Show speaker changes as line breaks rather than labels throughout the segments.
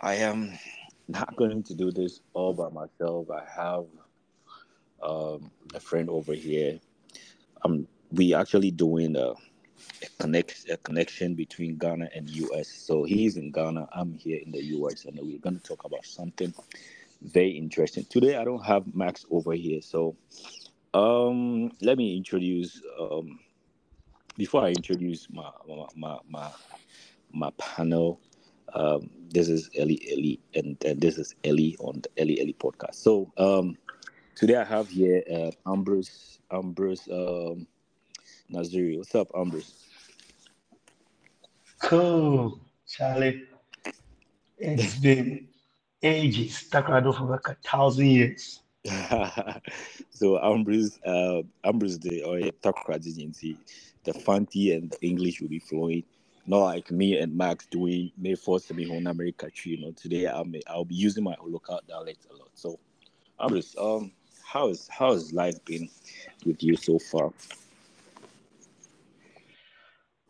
I am not going to do this all by myself. I have um, a friend over here. Um, we actually doing a, a connect a connection between Ghana and US. So he's in Ghana, I'm here in the US, and we're going to talk about something very interesting. Today I don't have Max over here, so um, let me introduce. Um, before I introduce my my my my, my panel, um, this is Ellie Ellie, and, and this is Ellie on the Ellie Ellie podcast. So um, today I have here uh, Ambrose Ambrose um, Naziri. What's up, Ambrose?
Cool, Charlie. It's been ages. Taekwondo for like a thousand years.
so Ambrose, uh, Ambrose, the or Takra the Fanti and the English will be flowing. Not like me and Max doing May First me home America. You know, today I'll I'll be using my local dialect a lot. So, Ambrose, um, how is how has life been with you so far?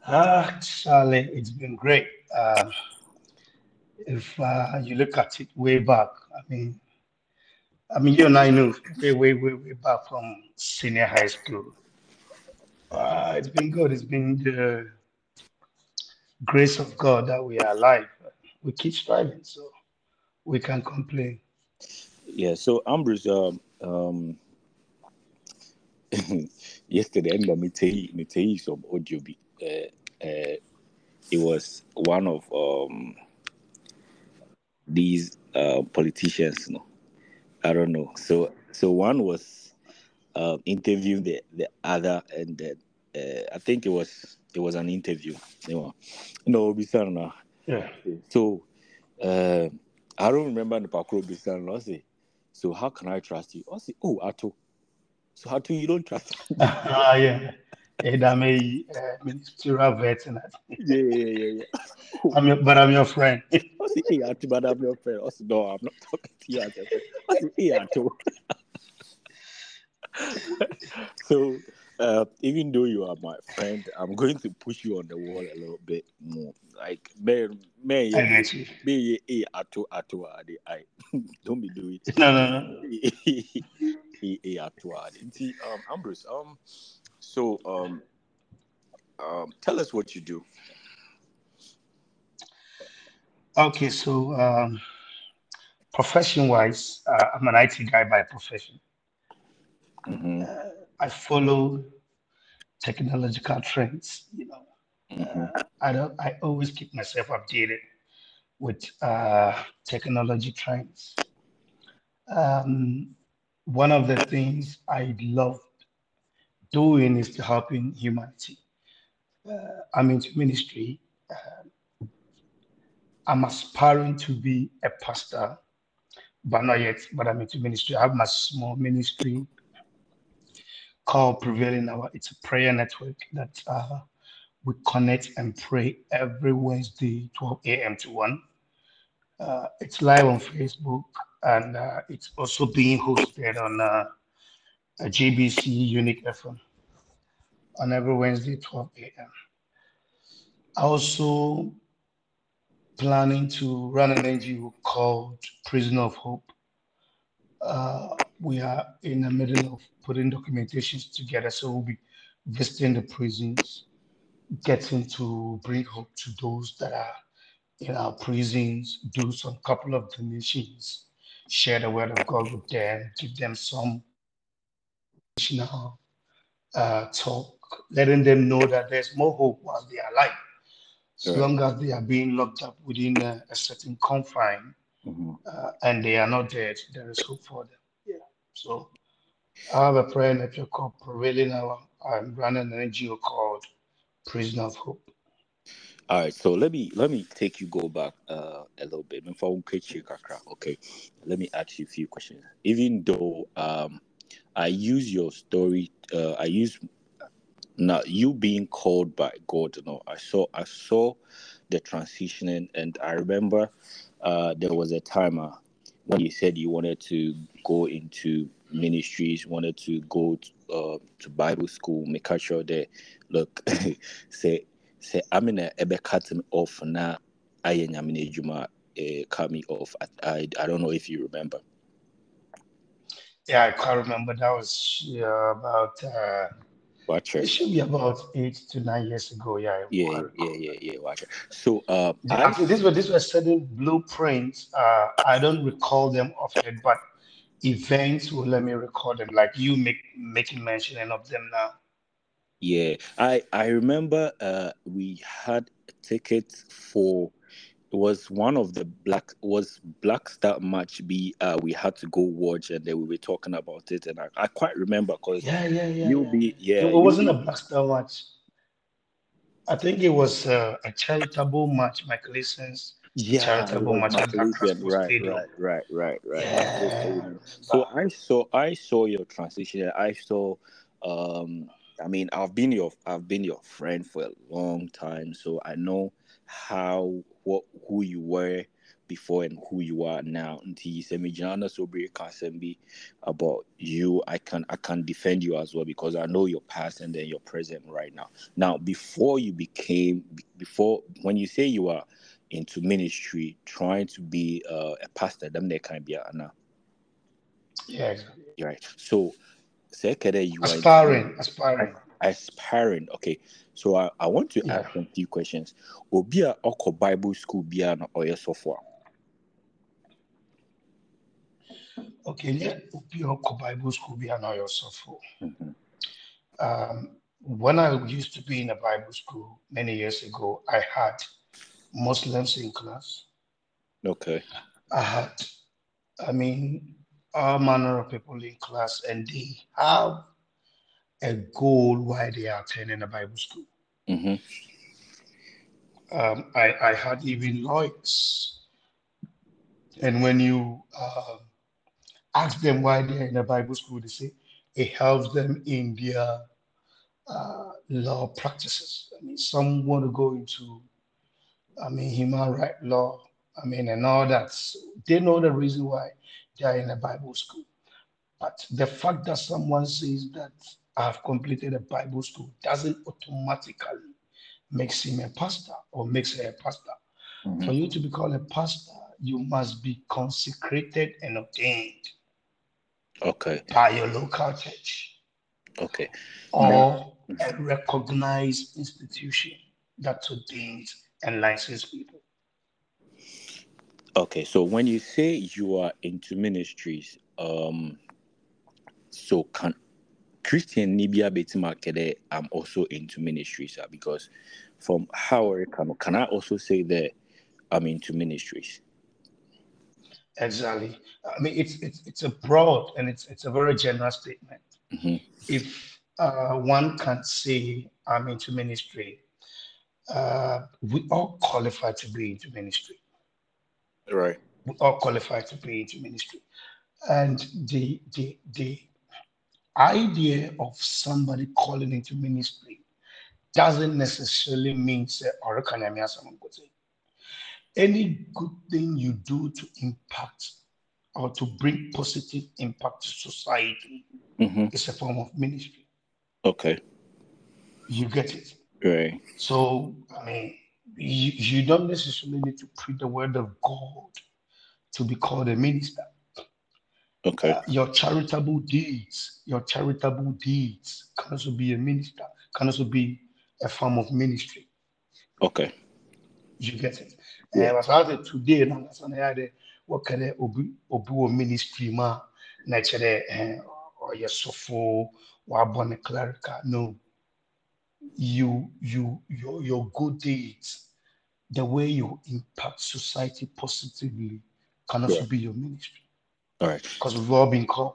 Ah, Charlie, it's been great. Uh, if uh, you look at it way back, I mean, I mean, you and I know way, way, way, way back from senior high school. Uh, it's been good. It's been the grace of God that we are alive. We keep striving, so we can complain.
Yeah. So Ambrose, um, um yesterday, I'm me tell you, me tell you some audio. Uh, uh, it was one of um these uh, politicians. No, I don't know. So so one was uh, interviewing the the other, and then uh, I think it was it was an interview. You know, no.
Yeah.
So uh, I don't remember the Pakro Bisana. I say, so how can I trust you? I say, oh, Ato. So how do you don't trust?
Ah, yeah. I'm a uh, ministerial veteran.
yeah, yeah, yeah, yeah.
I'm your, but I'm your friend.
I say, hey, Ato, but I'm your friend. I say, no, I'm not talking to you. I say, hey, Ato. so uh, even though you are my friend, I'm going to push you on the wall a little bit more. Like, man, man,
I get you.
me, eh, ato, ato, ade, I don't be doing it.
No, no, no.
Eh, ato, ade. See, um, Ambrose, um, so, um, um, tell us what you do.
Okay, so um, profession-wise, uh, I'm an IT guy by profession.
Mm-hmm.
Uh, I follow technological trends. You know,
Mm-hmm.
uh, I don't. I always keep myself updated with uh, technology trends. Um, one of the things I love doing is to helping humanity. Uh, I'm into ministry. Uh, I'm aspiring to be a pastor, but not yet. But I'm into ministry. I have my small ministry called Prevailing Hour. It's a prayer network that uh, we connect and pray every Wednesday, 12 a.m. to 1. Uh, it's live on Facebook and uh, it's also being hosted on uh, a GBC Unique FM on every Wednesday, 12 a.m. Also planning to run an NGO called Prisoner of Hope. We are in the middle of putting documentations together, so we'll be visiting the prisons, getting to bring hope to those that are in our prisons, do some couple of donations, share the word of God with them, give them some additional uh, talk, letting them know that there's more hope while they are alive. As long as they are being locked up within a, a certain confine
Mm-hmm.
uh, and they are not dead, there is hope for them. Yeah. So I have a prayer network called Prevailing Hour. I'm running an NGO called Prison of Hope.
All right, so let me let me take you go back uh, a little bit. Before we catch you, Kakra, Okay, let me ask you a few questions. Even though um, I use your story, uh, I use now you being called by God. You know, I saw I saw the transitioning, and I remember uh, there was a time uh, when you said you wanted to go into ministries, wanted to go to, uh, to Bible school, make sure that look, say sɛ amena ɛbɛka me off na ayɛ nyame no adwuma a uh, cut me off. I, I I don't know if you remember.
Yeah, I can't remember. That was yeah, about uh,
Watcher.
it should be about eight to nine years ago. Yeah,
Yeah, yeah, yeah, yeah. Watcher. So uh,
Actually, these were these were certain blueprints. Uh, I don't recall them offhand, but events will let me recall them. Like you make making mention of them now.
Yeah, I I remember uh we had tickets for was one of the black was Black Star match be uh we had to go watch and then we were talking about it and I, I quite remember because
Yeah, yeah, yeah,
you'll
yeah.
be yeah
It wasn't a Black Star match. I think it was uh, a charitable match, Michael Essien's
yeah
charitable match at
Michael
Accra
Essien,
Sports
right
Stadium.
right right right right
Yeah.
So I saw I saw your transition I saw um I mean I've been your I've been your friend for a long time so I know how what who you were before and who you are now. Until sɛ megyina na sɛ obi ka asɛm bi about you. I can I can defend you as well because I know your past and then your present right now. Now before you became before when you say you are into ministry trying to be uh, a pastor them they can be Anna
yeah,
right. So say you are into
aspiring, aspiring.
aspiring okay so I, I want to
Yeah.
ask some few questions obi a ɔkɔ bible school bia na ɔyɛ sɔfo a
Okay, yeah, obi ọkọ Bible school be an yourself.
Mhm.
Um, when I used to be in a Bible school many years ago, I had Muslims in class.
okay
I had, I mean, all manner of people in class, and they have a goal why they are attending a Bible school.
hmm
Um, I, I had even lawyers, and when you um ask them why they're in a Bible school, they say it helps them in their uh, law practices. I mean, some want to go into, I mean, human right law, I mean, and all that. So they know the reason why they are in a Bible school. But the fact that someone says that I've completed a Bible school doesn't automatically makes him a pastor or makes her a pastor.
hmm
For you to be called a pastor, you must be consecrated and ordained
okay
by your local church
okay
or a recognized institution that ordains and licenses people.
okay so when you say you are into ministries um so can Christian Nibia Betima Kede, I'm also into ministries uh, because from how I can, can I also say that I'm into ministries?
Exactly. I mean, it's it's it's a broad and it's it's a very general statement.
hmm
If uh, one can say I'm into ministry, uh, we all qualify to be into ministry.
Right.
We all qualify to be into ministry, and the the the idea of somebody calling into ministry doesn't necessarily mean say or can I mean someone could say any good thing you do to impact or to bring positive impact to society
hmm
is a form of ministry.
Okay.
You get it?
Right.
So I mean you, you don't necessarily need to preach the word of God to be called a minister.
Okay.
Uh, your charitable deeds, your charitable deeds can also be a minister, can also be a form of ministry.
Okay.
You get it?
Yeah.
Uh, as I said today, na nasa na yade, what can I obi wo ministry ma na chere eh or yes sofo or born a clerical. No, you you your your good deeds, the way you impact society positively can also
Yeah.
be your ministry.
All right.
because we've all been called.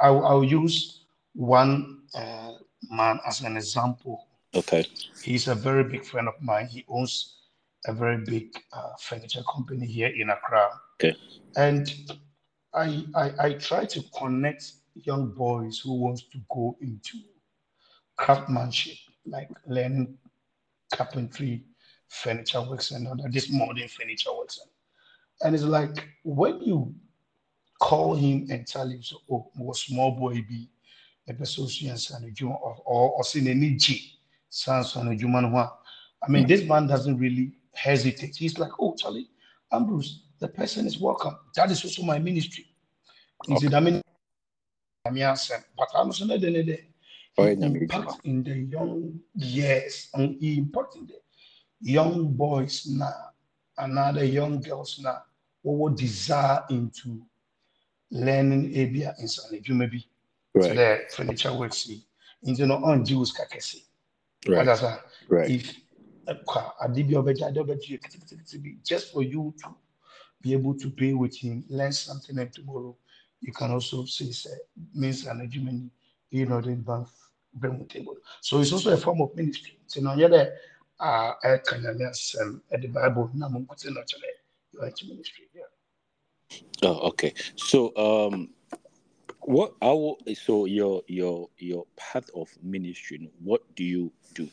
I'll, I'll use one uh, man as an example.
Okay.
He's a very big friend of mine. He owns a very big uh, furniture company here in Accra.
Okay.
And I, I, I try to connect young boys who wants to go into craftsmanship, like learning carpentry, furniture works, and that, this modern furniture works. And it's like when you call him and tell him, so, oh, what small boy be a person and Juma or or seen any G sans and Juma. I mean, this man doesn't really hesitate. He's like, oh, Charlie, Ambrose, the person is welcome. That is also my ministry. Okay. I mean, but I'm also not in the impact in the young years and he impact in the young boys now, another young girls now, what would desire into learning in San maybe. Right. So the furniture works into no on Jews kakesi. Right. Right. If just for you to be able to pay with him, learn something, and tomorrow you can also say, say means an argument, you know, the bank bring the table. So it's also a form of ministry. So now you're there, uh, I can um, at the Bible, Namu actually, you are ministry.
Oh, okay. So, um, what I will, so your your your path of ministry, what do you do?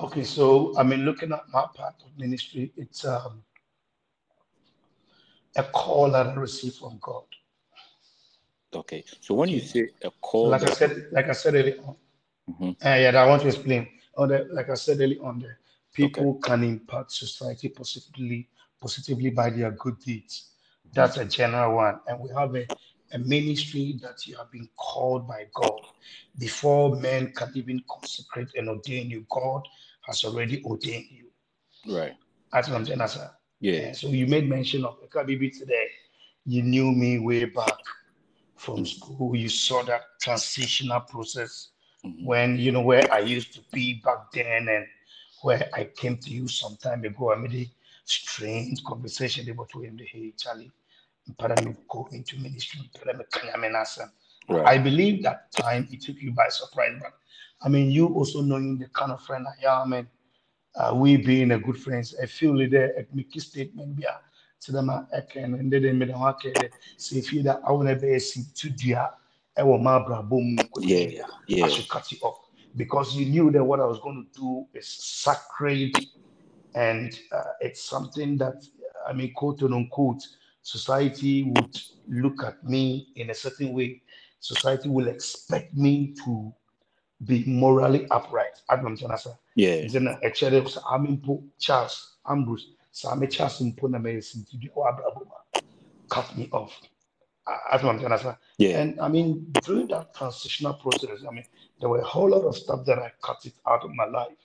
Okay, so I mean, looking at my path of ministry, it's um, a call that I received from God.
Okay, so when you say a call,
like that... I said, like I said earlier on, mm-hmm. uh, yeah, I want to explain. On the, like I said earlier on, the people okay. can impact society positively, positively by their good deeds. That's a general one, and we have a, a ministry that you have been called by God before men can even consecrate and ordain you. God has already ordained you.
Right.
That's what I'm saying, sir.
Yeah.
so you made mention of Kabibi today. You knew me way back from school. You saw that transitional process mm-hmm. when you know where I used to be back then and where I came to you some time ago. I made a strange conversation between the hey Charlie, me go into ministry, right. I believe that time it took you by surprise, but I mean you also knowing the kind of friend I am and uh, we being a good friends, I feel there a make statement be to them I can and then me the market say if you that I want to be to dia I will my boom
yeah yeah
I should cut it off. Because you knew that what I was going to do is sacred and uh, it's something that I mean quote unquote society would look at me in a certain way society will expect me to be morally upright. Adam Janasa.
Yeah.
Then a cherry Amimpo Charles Ambrose. Sami Charles Impona Mason to cut me off. Adam Janasa.
Yeah.
And I mean, during that transitional process, I mean, there were a whole lot of stuff that I cut it out of my life.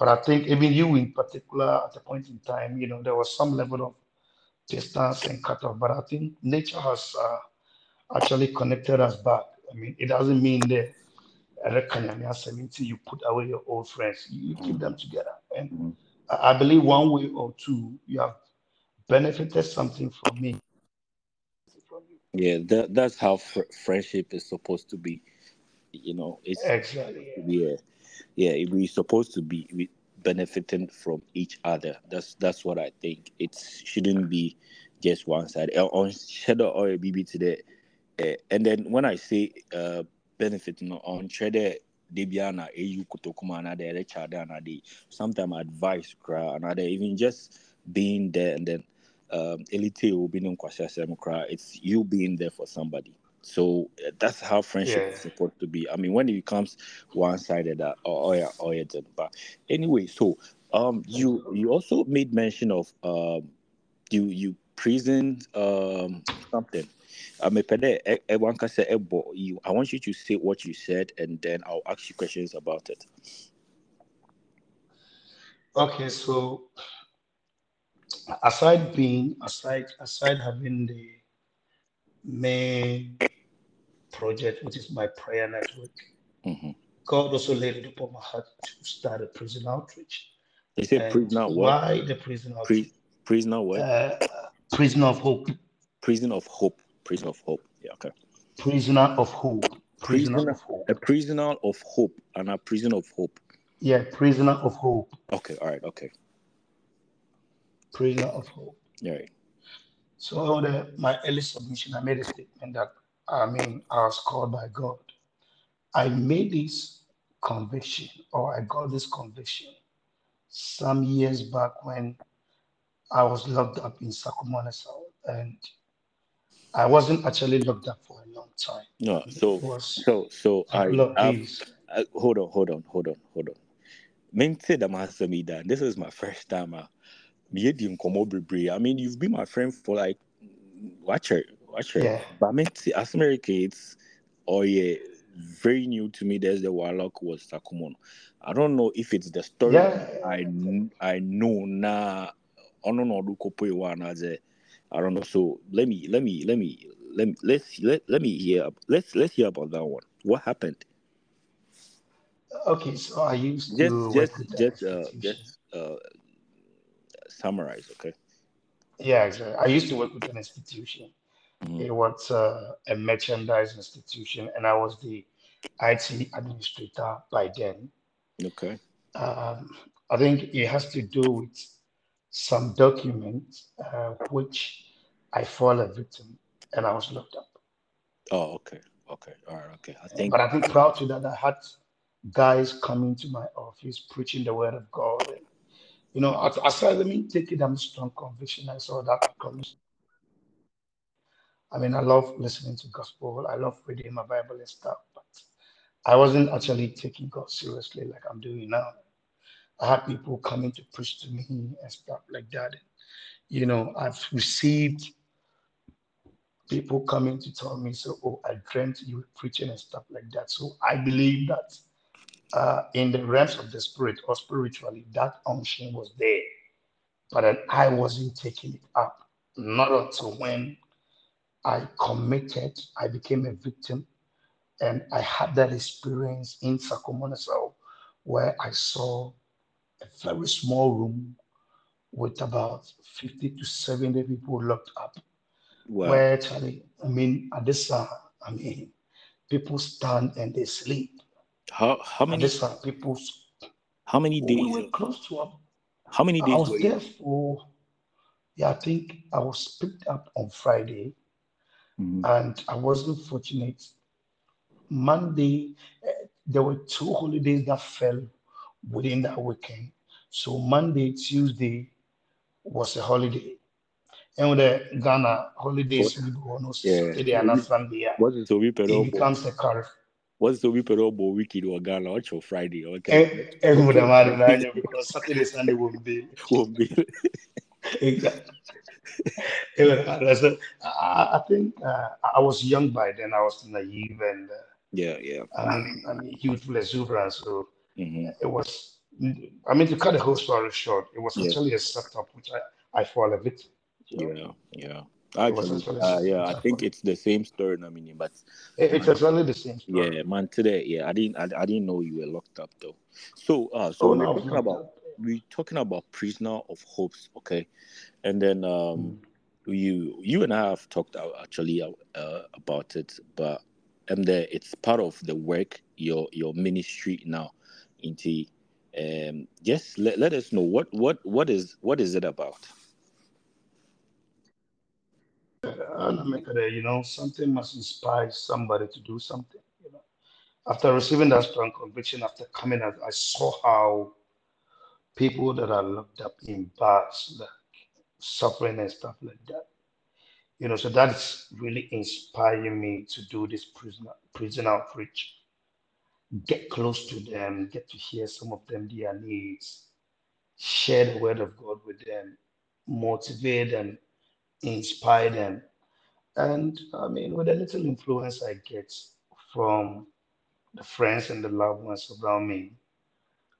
But I think even you in particular, at a point in time, you know, there was some level of distance and cut off. But I think nature has uh, actually connected us back. I mean, it doesn't mean that you put away your old friends, you keep them together. And mm-hmm. I believe one way or two, you have benefited something from me.
Yeah, that, that's how fr- friendship is supposed to be. You know, it's
exactly
yeah, yeah. We're supposed to be benefiting from each other. That's that's what I think. It shouldn't be just one side. On shadow or BB today, uh, and then when I say uh, benefit no on dɛ de bia na ɛyi kotokuma anaadɛ ɛde kyade anaade sometimes advice anaadɛ even just being there and then um, ne nkwasiasɛm koraa it's you being there for somebody so uh, that's how friendship yeah. is supposed to be. I mean, when it becomes one-sided, that oh, oh yeah, oh yeah. But anyway, so um, you you also made mention of um, you you prison um something I'm a everyone can say you. I want you to say what you said, and then I'll ask you questions about it.
Okay, so aside being aside aside having the main project, which is my prayer network, mm-hmm. God also laid it upon my heart to start a prison outreach.
They say prison what?
Why the prison outreach?
Pre- prison what?
Uh, prison of hope.
Prison of hope. Prisoner of hope. Yeah, okay.
Prisoner of hope. Prisoner, prisoner of hope.
A prisoner of hope and a prisoner of hope.
Yeah, prisoner of hope.
Okay, all right, okay.
Prisoner of hope.
Yeah. Right.
So the, my early submission, I made a statement that I mean I was called by God. I made this conviction, or I got this conviction some years back when I was locked up in Sakumana South and I wasn't actually locked up for a long time.
No, so so so I, I, I, hold on, hold on, hold on, hold on. Mente da mahasami. This is my first time uh, me di nkɔmɔ bebree. I mean, you've been my friend for like watch watch.
Yeah.
But I mean, see, as America, it's oh yeah, very new to me. There's the warlock was Sakumon. I don't know if it's the story
Yeah.
I I know na ono no do kopo one as a I don't know. So let me let me let me let me let's let, let me hear let's let's hear about that one. What happened?
Okay, so I used
Just
to
just just uh just uh summarize, okay?
Yeah, exactly. I used to work with an institution.
Mhm.
It was uh, a merchandise institution, and I was the IT administrator by then.
Okay.
Um, I think it has to do with some documents uh, which I fall a victim, and I was locked up.
Oh, okay. Okay. All right. Okay. I think.
But I think proud to that, I had guys coming to my office preaching the word of God. And, you know, as- aside let me take it, I'm strong conviction. I saw that coming. I mean, I love listening to gospel. I love reading my Bible and stuff, but I wasn't actually taking God seriously like I'm doing now. I had people coming to preach to me and stuff like that. You know, I've received people coming to tell me, so, oh, I dreamt you were preaching and stuff like that. So I believe that uh, in the realms of the spirit or spiritually, that unction was there, but I wasn't taking it up. Not until when I committed, I became a victim, and I had that experience in Sakomonesau where I saw a very small room with about 50 to 70 people locked up.
Wow.
Where Charlie, I mean, at this time, I mean, people stand and they sleep.
How how
At
many
this time, people,
how many days?
we were close to up.
How many days? I was
there for, yeah, I think I was picked up on Friday
Mhm.
and I wasn't fortunate. Monday, eh, there were two holidays that fell within that weekend. So Monday, Tuesday was a holiday. And with the Ghana holidays, we go on. Saturday and Sunday. yeah,
What is the week
It becomes a car.
What's the week weekend or Ghana? Your Friday? Okay.
Every would have had because Saturday, Sunday won't be.
Won't be.
Exactly. It would have I, I think uh, I was young by then. I was naive and uh,
Yeah, yeah.
I mean, I mean, youthful exuberance. So
hmm
it was. I mean, to cut the whole story short, it was
Yeah.
actually a setup which I I fall a victim. you know.
Yeah, yeah. Actually, uh, yeah, I think it's the same story. I mean, but
It, was really the same story.
yeah, man, today, yeah, I didn't, I, I didn't know you were locked up though. So, uh, so
Oh no, I was
talking about. We're talking about prisoner of hopes, okay? And then um,
Mm.
you you and I have talked actually uh, about it, but and there it's part of the work your your ministry now into um just let, let us know what what what is what is it about
And I mean, uh, you know, something must inspire somebody to do something. You know, after receiving that strong conviction, after coming out, I saw how people that are locked up in bars, like suffering and stuff like that. You know, so that's really inspiring me to do this prison prison outreach. Get close to them, get to hear some of them their needs, share the word of God with them, motivate them, inspire them. And I mean, with a little influence I get from the friends and the loved ones around me,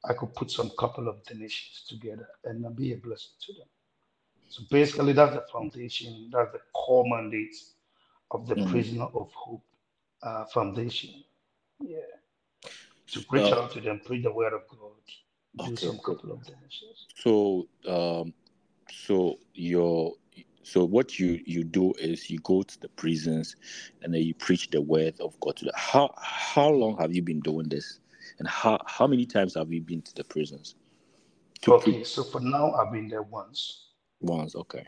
I could put some couple of donations together and be a blessing to them. So basically, that's the foundation, that's the core mandate of the
Mhm.
Prisoner of Hope uh, Foundation. Yeah. To reach
Uh,
out to them, preach the word of God, do
Okay,
some
cool.
couple of donations.
so um so your so what you you do is you go to the prisons and then you preach the word of god to them. how how long have you been doing this and how how many times have you been to the prisons to
Okay, so for now, I've been there once.
once okay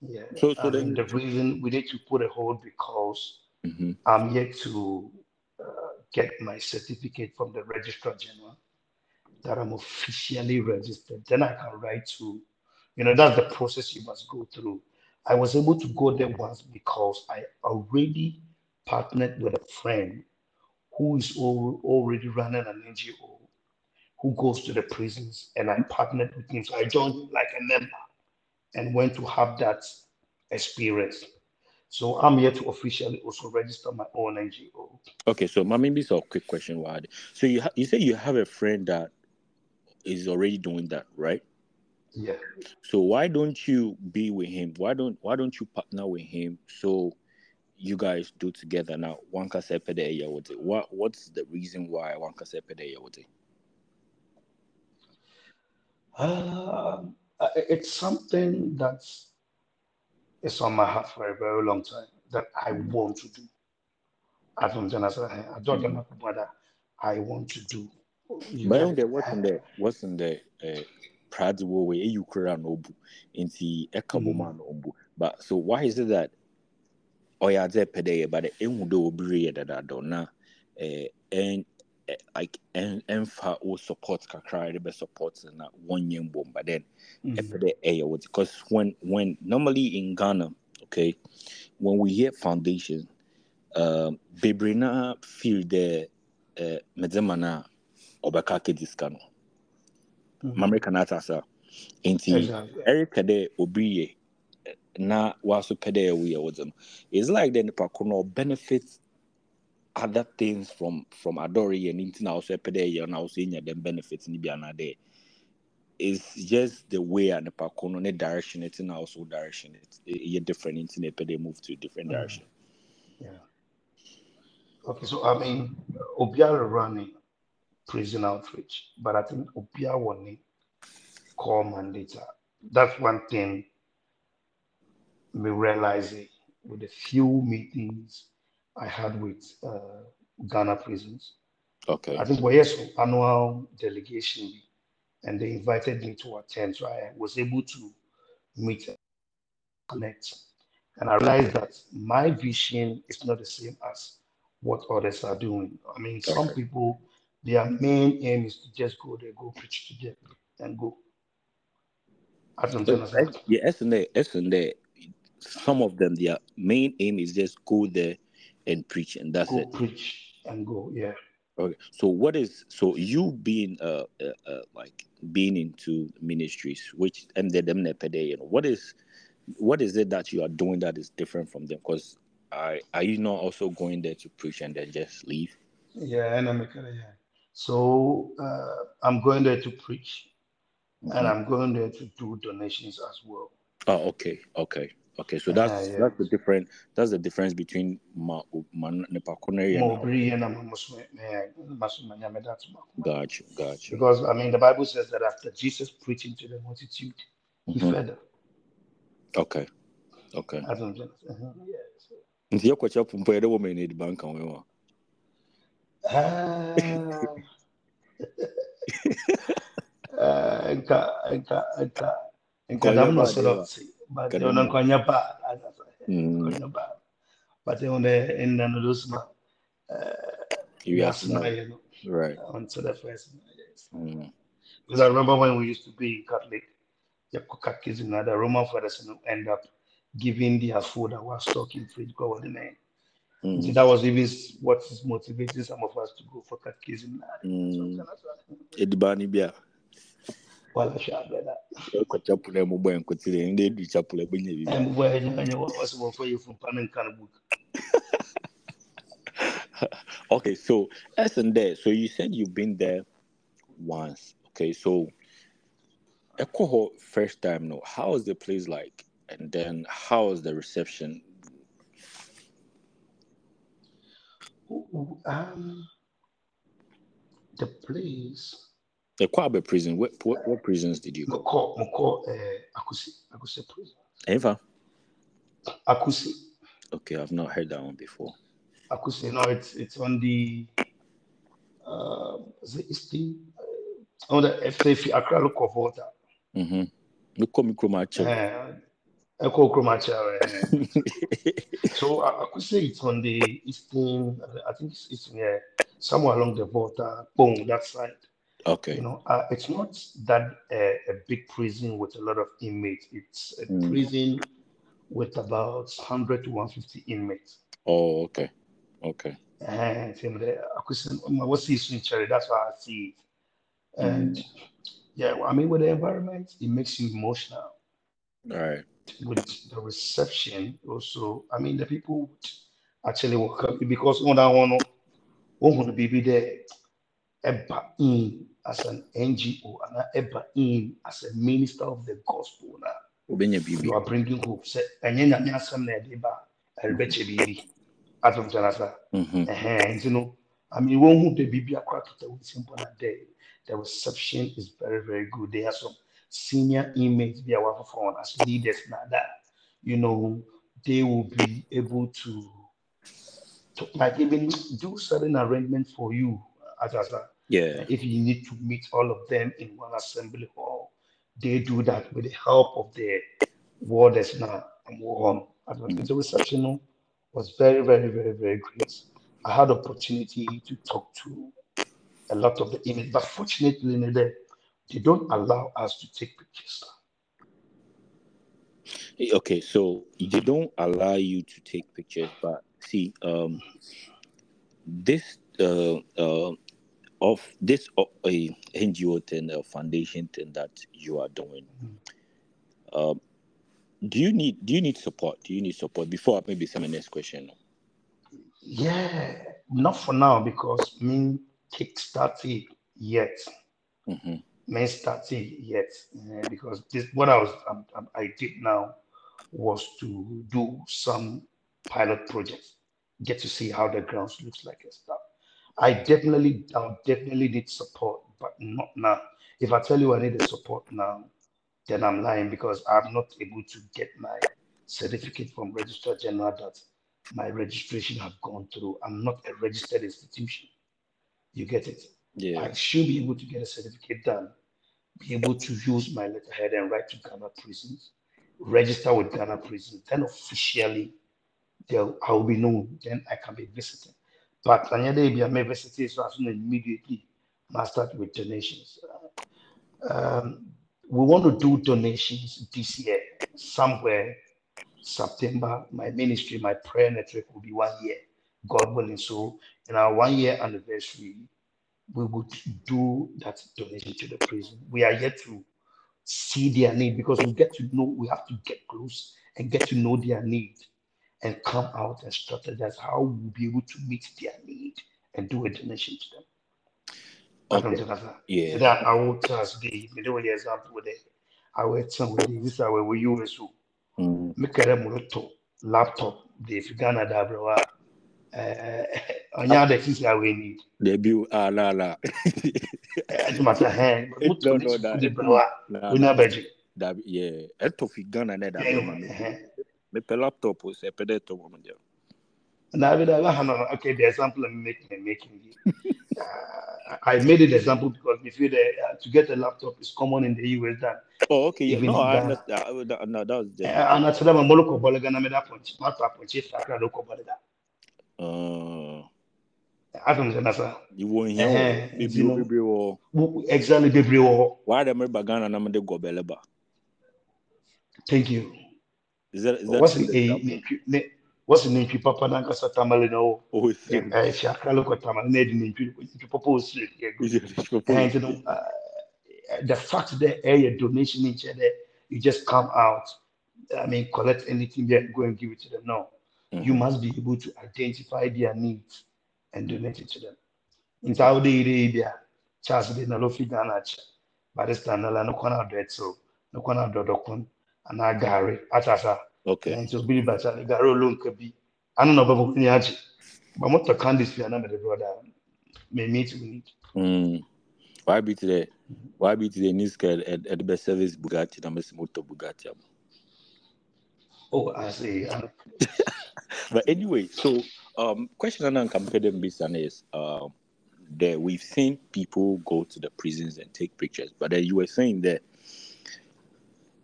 Yeah.
so so then
the reason we need to put a hold because
Mhm.
I'm yet to uh, get my certificate from the Registrar General that I'm officially registered. Then I can write to, you know, that's the process you must go through. I was able to go there once because I already partnered with a friend who is al- already running an NGO who goes to the prisons, and I partnered with him. So I joined like a member. and went to have that experience. So I'm here to officially also register my own NGO.
Okay, so maybe it's a quick question, Wad. So you ha- you say you have a friend that is already doing that, right?
Yeah.
So why don't you be with him? Why don't why don't you partner with him so you guys do together now? One kasepede What what's the reason why one kasepede
Um, it's something that's it's on my heart for a very long time that I want to do. As I'm I don't know what I want to do.
You but there wasn't there wasn't there uh, pride we you kura no bu nti eka bo ma bu but so why is it that oya ze pede but ehu do obiri ye dada do na eh and like and ɛmfa wo support kakra de bɛ support na wɔnyɛ mbom but then ɛpɛ dɛ ɛyɛ what because when when normally in Ghana okay when we hear foundation um, bebree na feel dɛ uh, medzema na ɔbɛka ke disika no mamerika na ata sa nti ɛreka dɛ obi yɛ na waso pɛ dɛ ɛwo yɛ wɔdze it's like then the nipa benefits other things from from adore and into now so pede and also in them benefits ni bi another it's just the way and the pakono ne direction it and also direction it you're different into the pede move to a different mm-hmm. direction.
Yeah. Okay so i mean obiara running prison outreach but i think obiara wanting call mandate that's one thing we realize it with a few meetings I had with uh, Ghana prisons.
Okay.
I think well, yes, annual delegation, and they invited me to attend. So I was able to meet, connect, and I realized that my vision is not the same as what others are doing. I mean, okay. some people, their main aim is to just go there, go preach to them, and go.
i don't Yes, and some of them, their main aim is just go there and preach, and that's
go
it.
Preach and go, yeah.
Okay. So what is so you being uh, uh, uh like being into ministries, which and the them you what is what is it that you are doing that is different from them? Because are are you not also going there to preach and then just leave?
Yeah, and I'm yeah. So uh, I'm going there to preach, mm-hmm. and I'm going there to do donations as well.
Oh, okay, okay. Okay, so that's uh, yeah. that's the different that's the difference between ma ma nepakoneri and Gotcha, gotcha.
Because I mean the Bible says that after Jesus preaching to the multitude, he mm-hmm. fed them.
Okay. Okay.
As in Genesis. Uh-huh. Yeah. So.
Nti yɛkɔkyɛ pompo yɛde wɔ ma ɛna ediba nka wo wa.
Nka nka nka nka dam na sɔrɔ but Ganun. yun ang kanya pa. Mm. Kanya pa. But yun eh, in ano dos ba?
yes, no. right.
Onto the first. Yes.
Mm.
Because I remember when we used to be Catholic, the catechism, the Roman fathers end up giving their food that was stock in fridge go the name. Mm. So that was even what is motivating some of us to go for catechism.
Mm. Edibani bia inde du chapule bunye bi
em boy ni kanyo wasu bo for you from panin kan book?
Okay so as and there so you said you've been there once okay so Ekoho first time no how is the place like? And then how is the reception?
Um the place
the Kwabe prison. What, what, what prisons did you go?
Moko, Moko, uh, Akuse, Akuse prison.
Eva.
Akuse.
Okay, I've not heard that one before.
Akuse, no, it's it's on the uh, is it eastern uh, on the FCF Accra local water.
Mm-hmm. Look, Mikromacha.
Uh, Echo Chromacha. so uh, Akuse, it's on the eastern. I think it's, it's yeah, somewhere along the water, boom, that side.
Okay.
You know, uh, it's not that uh, a big prison with a lot of inmates. It's a mm. prison with about 100 to 150 inmates.
Oh, okay. Okay.
And what's in Cherry? That's why I see it. And mm. yeah, I mean, with the environment, it makes you emotional.
All right.
with the reception also, I mean, the people actually welcome you because when I want to be there, eba in as an NGO and eba in as a minister of the gospel. Now, you are bringing hope. Say, and then you some na eba, elbeche bibi. Atom chanasa.
Mhm.
And you know, I mean, one who the baby across the simple day. The reception is very, very good. They have some senior inmates they are phone as leaders now that you know they will be able to, to like even do certain arrangements for you as as a,
Yeah.
if you need to meet all of them in one assembly hall, they do that with the help of the warders now and on. The reception was very, very, very, very great. I had opportunity to talk to a lot of the inmates, but fortunately, they, they don't allow us to take pictures.
Okay, so they don't allow you to take pictures, but see, um, this uh, uh, of this uh, a NGO thing, a foundation thing that you are doing. Um, do you need do you need support? Do you need support before maybe some next question?
Yeah, not for now because me kick started yet.
hmm
Me started yet because this what I was um, um, I did now was to do some pilot projects, get to see how the grounds looks like and stuff. I definitely, I definitely need support, but not now. If I tell you I need the support now, then I'm lying because I'm not able to get my certificate from Registrar General that my registration have gone through. I'm not a registered institution. You get it?
Yeah.
I should be able to get a certificate done, be able to use my letterhead and write to Ghana prisons, register with Ghana prisons, then officially they'll, I will be known, then I can be visiting. But may visit so as soon immediately I start with donations. Um, we want to do donations this year, somewhere September. My ministry, my prayer network will be one year, God willing. So, in our one year anniversary, we would do that donation to the prison. We are yet to see their need because we get to know, we have to get close and get to know their need and come out and strategize how we'll be able to meet their need and do a donation to them. I don't
Okay.
know that.
Yeah.
That I will me do an example with it. I will tell you, this way you so
Mm.
me kere mu laptop fi Ghana da bro a eh onya da sisi a we need.
Debut. Ah, la la.
Eh to matter hand,
No, no, that-
the bro we beji.
that, yeah. Eto fi Ghana ne da Me pe laptop o se pe de to mo je.
Na be da okay the example I'm making I'm making. Uh, I made it example because we feel that uh, to get a laptop is common in the US than
Oh, okay. Yeah. No, I understand. That- No, that was just.
uh, and that's them moloko bolega na me punch. Mata punch if akra do ko bolega.
Uh,
Adam zanasa.
you won't hear. Baby,
you know.
baby, oh.
Exactly bebre wo.
Why the me Ghana na me de?
Thank you.
Is that is that?
What's
the example?
ne what's the name papa na nkasa tamale no
Oh, it's
eh fi akra lo ko tamale na di name o ke go.
it's
And you know uh, the fact that a donation in there you just come out I mean collect anything there go and give it to them no you must be able to identify their needs and donate it to them. In Saudi Arabia, Charles de Nalofi Ganacha, Barista Nala no kwana Dretso, no kwana Dodokun, and Agari, Atasa,
Okay.
and just Billy Bacha, Garo Lunkabi. I don't know about Kunyachi, but what the candidates for another brother may meet we need.
Mm. Why be today? Why be today? Niska at at the best service Bugatti na mesi moto Bugatti. am.
Oh, I see.
But anyway, so um, question and compare business is um, that we've seen people go to the prisons and take pictures, but then you were saying that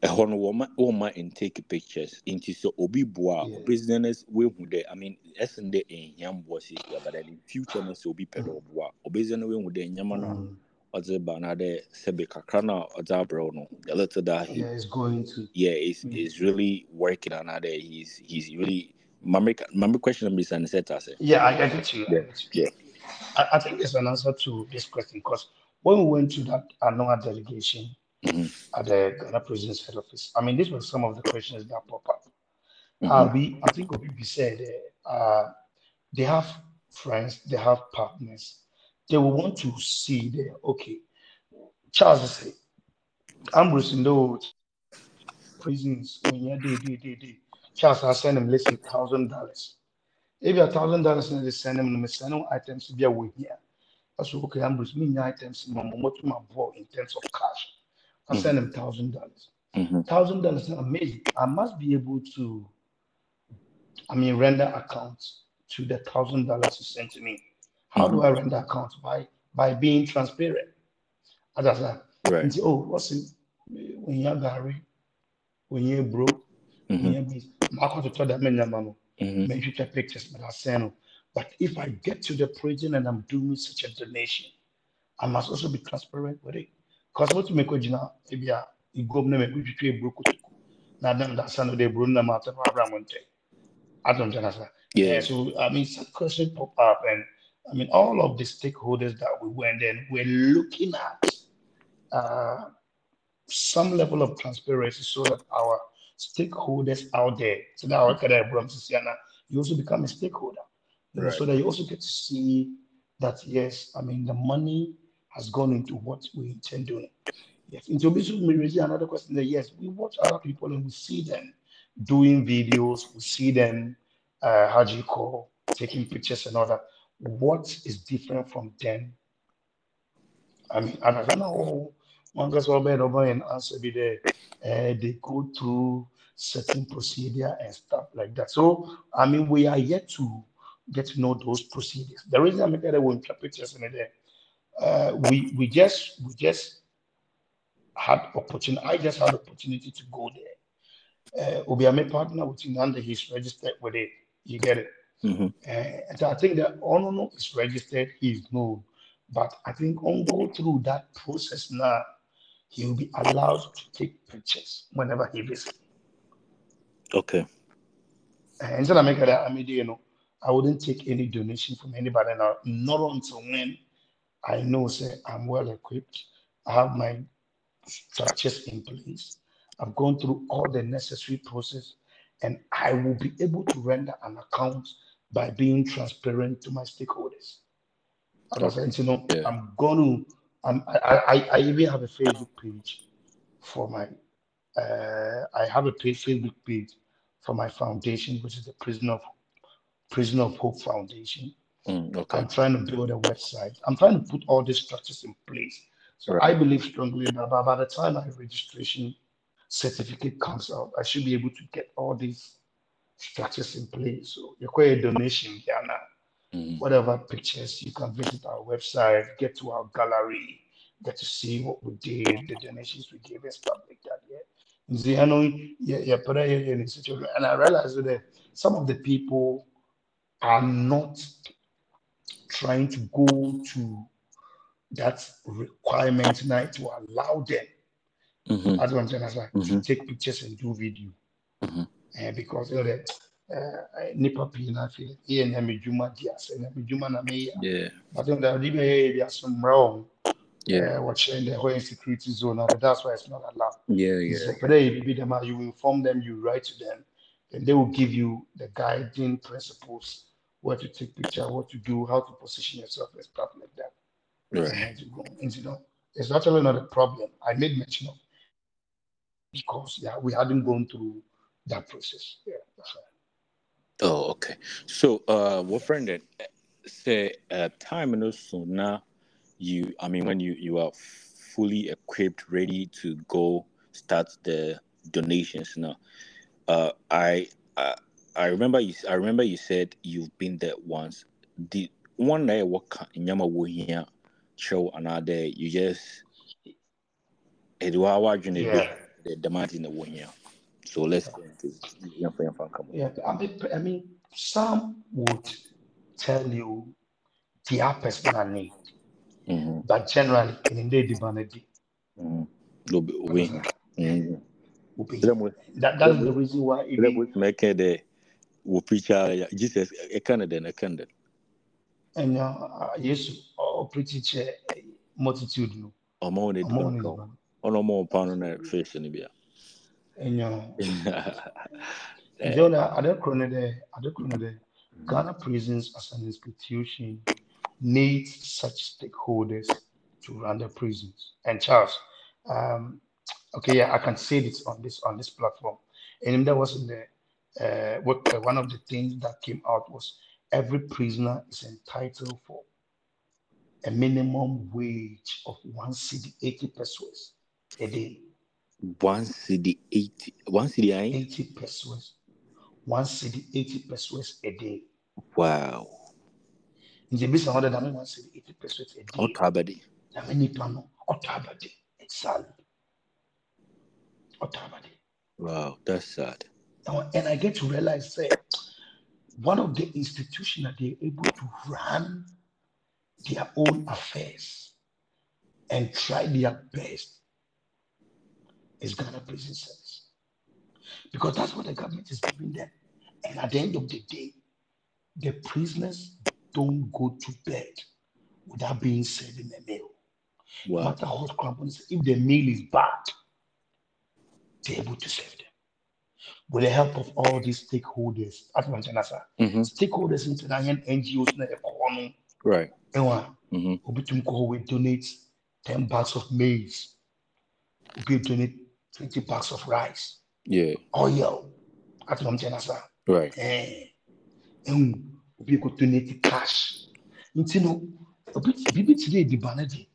a hono woman woman and take pictures into so obi boa
Yeah.
business we who there. I mean, in the in yam was but in future no so obi pedo boa o business we who there nyama no
mm,
ɔdze ba na de sɛbe kakra na ɔdze abrɛw no the little that he
yeah, it's going to.
yeah is
Mm.
is really working on that he's he's really mame mame question me san set as
Yeah, I, get you. I
Yeah, yeah.
I, I think it's an answer to this question because when we went to that another delegation,
Mhm.
at the Ghana President's head office. I mean, these were some of the questions that pop up.
Mhm.
Uh, we, I think Obibi said uh, they have friends, they have partners. They will want to see there. Okay, Charles say, Ambrose in those prisons when you day, day, day, day. Charles, I send him less than thousand dollars. If you a thousand dollars, and they send him, send him items to be away here. I said, okay, Ambrose, me items, my mom, to my boy in terms of cash. I send him thousand dollars. Thousand dollars is amazing. I must be able to, I mean, render accounts to the thousand dollars you sent to me. How do I render accounts? By by being transparent. As I said,
Right.
nti, oh, what's it? When you're Gary, when you're broke, when
Mhm.
you're busy, Marco to tell that man, man,
Mhm.
make sure pictures, but I send them. But if I get to the prison and I'm doing such a donation, I must also be transparent with it. Because what you make a jina, if you are, you go na me, which you broke. Now, then that's another day, Bruno, matter of Abraham. I don't understand.
Yeah.
So I mean, some questions pop up, and I mean, all of the stakeholders that we went in, we're looking at uh, some level of transparency so that our stakeholders out there, so that our career you also become a stakeholder, know, so that you also get to see that yes, I mean, the money has gone into what we intend doing. Yes, into will raise another question that yes, we watch other people and we see them doing videos, we see them uh, how do you call taking pictures and all that. What is different from them? I mean, and I don't know. One guy's all bad over and answer be there. Uh, they go through certain procedure and stuff like that. So, I mean, we are yet to get to know those procedures. The reason I make that we interpret pictures in there, uh, we we just we just had opportunity. I just had opportunity to go there. Uh, Obiame partner with him and he's registered with it. You get it.
Mhm.
Uh, and so I think that Onono is registered, he's known. But I think on go through that process now, he will be allowed to take pictures whenever he visits.
Okay.
And so I make that I mean, you know, I wouldn't take any donation from anybody now, not until when I know say I'm well equipped, I have my structures in place. I've gone through all the necessary process, and I will be able to render an account by being transparent to my stakeholders. As I said, you know,
Yeah.
I'm going to. I'm, I, I, I even have a Facebook page for my. Uh, I have a page, Facebook page for my foundation, which is the Prison of Prison of Hope Foundation.
Mm, okay.
I'm trying to build a website. I'm trying to put all these structures in place. So
Right.
I believe strongly that by, the time my registration certificate comes out, I should be able to get all these structures in place. So you create a donation, Ghana,
Mhm.
whatever pictures, you can visit our website, get to our gallery, get to see what we did, the donations we gave and stuff like that. Yeah. You see, I know yeah, yeah, but I- yeah, in situation, and I realized that some of the people are not trying to go to that requirement night to allow them
Mhm.
I don't understand to
Mhm.
take pictures and do video.
Mhm.
Eh, because you know that uh, nipa pii na afei yɛ nyame dwuma di ase nyame dwuma na meyɛ
Yeah.
but you know that ɔde bɛyɛ bi asommerɛ uh, wɔkyerɛ the whole insecurity zone and that's why it's not allowed
Yeah.
so
Yeah.
you be them out, you inform them you write to them and they will give you the guiding principles where to take picture what to do how to position yourself and stuff like that
Right.
and go. And you know, it's actually not a problem. I made mention of because yeah, we hadn't gone through that process. Yeah, that's right.
Oh, okay. So, uh, what friend that say uh, time and also now you, I mean, when you you are fully equipped, ready to go start the donations now. Uh, I I I remember you. I remember you said you've been there once. The one day what nyama wo here show another you just it wa wa
Yeah.
the demand in the one here. So let's go into yeah, yeah, yeah, come on.
Yeah, I mean, I mean, some would tell you their personal need,
Mm-hmm.
but generally, in the demand,
Mm. Lobi we. Mm. Let
that that's the reason why
It,
even
make it the we preach uh, Jesus a Canada and a Canada.
and uh, yes, or pretty chair multitude no.
Or more than
Among
don't
these
go.
man.
ɔno ɔmo ɔpa no na fish no bia
Enyo. Jonah, ade koro ne dɛ, ade koro ne dɛ, Ghana prisons as an institution needs such stakeholders to run the prisons. And Charles, um, okay, yeah, I can say this on this on this platform. And that was in the uh, what uh, one of the things that came out was every prisoner is entitled for a minimum wage of one cedi eighty pesos a day.
one cedi eighty one cedi ayi
80 pesos. One cedi 80 pesos a day.
wow
nti ebi sɛ ɔde dame one cedi 80 pesos a day.
ɔtɔ abɛde
Dame nipa no ɔtɔ abade. Exactly. Abade.
wow that's sad
and I get to realize that one of the institutions that they're able to run their own affairs and try their best is Ghana Prison Service. Because that's what the government is giving them. And at the end of the day, the prisoners don't go to bed without being served in a meal. No
wow
matter how cramped, if the meal is bad, they're able to serve them. With the help of all these stakeholders, mentioned, sir,
mm-hmm.
stakeholders into the NGOs, na
right.
Ɛwɔ a,
mm-hmm.
obi tum kɔ hɔ we donate 10 bags of maize, obi donate 20 bags of rice,
yeah.
Oil, mentioned, sir.
right.
Eh, ɛhu, obi kɔ donate cash. Nti no, obi bibi ti dɛ ediban no de,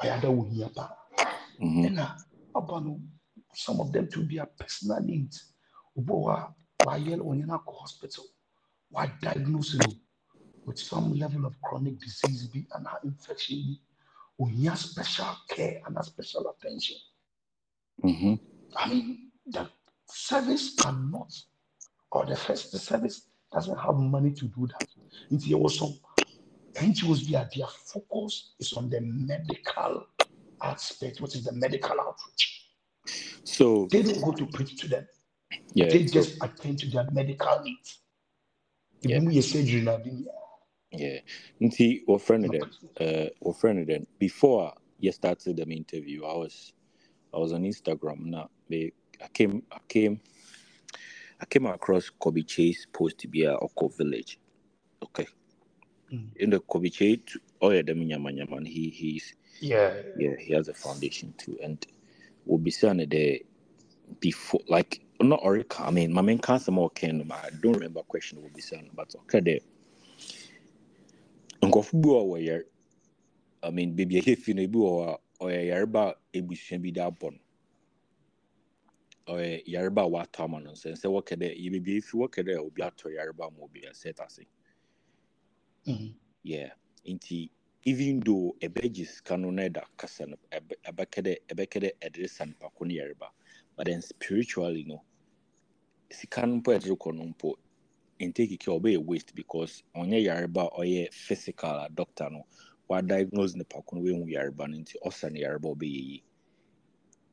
ɔyɛ ada wɔ hia
mm-hmm.
ɛna aba no some of them to be a personal needs obi wɔ hɔ a wayɛ ɔnyɛ no akɔ hospital. Wadiagnose no with some level of chronic disease bi anaa infection bi. Need special care and special attention.
Mm-hmm.
i mean the service cannot or the first the service doesn't have money to do that. Yɛwɔ some ngos a their focus is on the medical aspect which is the medical outreach.
So
They don't go to preach to them.
Yeah
They
so,
just attend to their medical needs.
Yeah.
you yeah. surgery now, then
yeah nti wɔfrɛ no
yeah.
dɛn uh wɔfrɛ no dɛn before you started the interview i was i was on instagram now i came i came i came across kobe chase post to be a oko village okay
Mm.
in the kobe chase oh yeah nyama and he he's
Yeah.
yeah he has a foundation too and we'll be saying there before like not Orica. I mean my main more can I don't remember question will be saying but okay there nkɔfo bi wɔ I mean baby a fi no ebi wɔ a ɔyɛ yareba a ebusua bi de abɔ no ɔyɛ yareba a watɔ ama no nsɛn sɛ wɔkɛ dɛ yɛ beebi efi wɔkɛ dɛ obi atɔ yareba ama obi asɛt ase
Mhm.
yeah nti even though ɛbɛgye sika no na ɛda kasa no ɛbɛ ɛbɛkɛ dɛ ɛbɛkɛ dɛ ɛde sa nipa ko yareba but then spiritually no sika no mpo a ɛde kɔ no mpo intake kɛ ɔbɛyɛ waste because ɔnyɛ yareba a ɔyɛ physical a doctor no wadiagnose nipa ko no wehu yareba no nti ɔsa no yareba a ɔbɛyɛ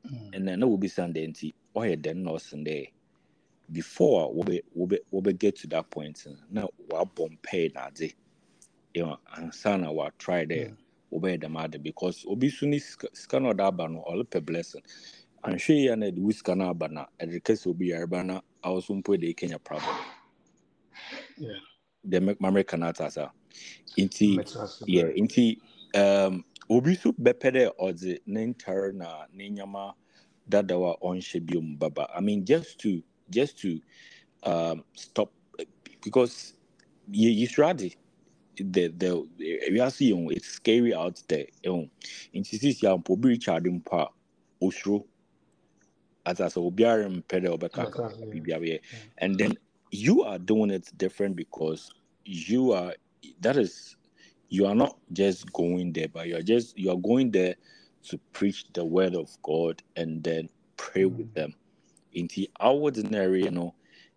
Mm.
ɛnna na obi san dɛ nti ɔyɛ dɛn na ɔsen dɛ before a wɔbɛ get to that point na wabɔ mpɛɛ n'adze know ansa na wa try dɛ
Mm.
wɔbɛyɛ dɛm ade because obi so ne sika na ɔde aba no ɔlepɛ blessing anhwɛ yie na ɛde wo sika no aba na ɛde kɛsɛ obi yareba na awo so mpo de kenya problem.
Yeah.
de mamrika no ata saa nti yeah nti um, obi so bɛpɛ dɛ ɔdze ne ntare na ne nyama dadaw a ɔnhyɛ bio mu baba i mean just to just to um, stop because yɛ yisrade the the wiase yɛn it's scary out there. Ɛho nti sisi a mpo obi richard mpo a osuro ata sɛ obiara mpɛ dɛ ɔbɛka
Metas, yeah.
biribi abɛyɛ and then you are doing it different because you are that is you are not just going there but you are just you are going there to preach the word of god and then pray with them. In the ordinary you know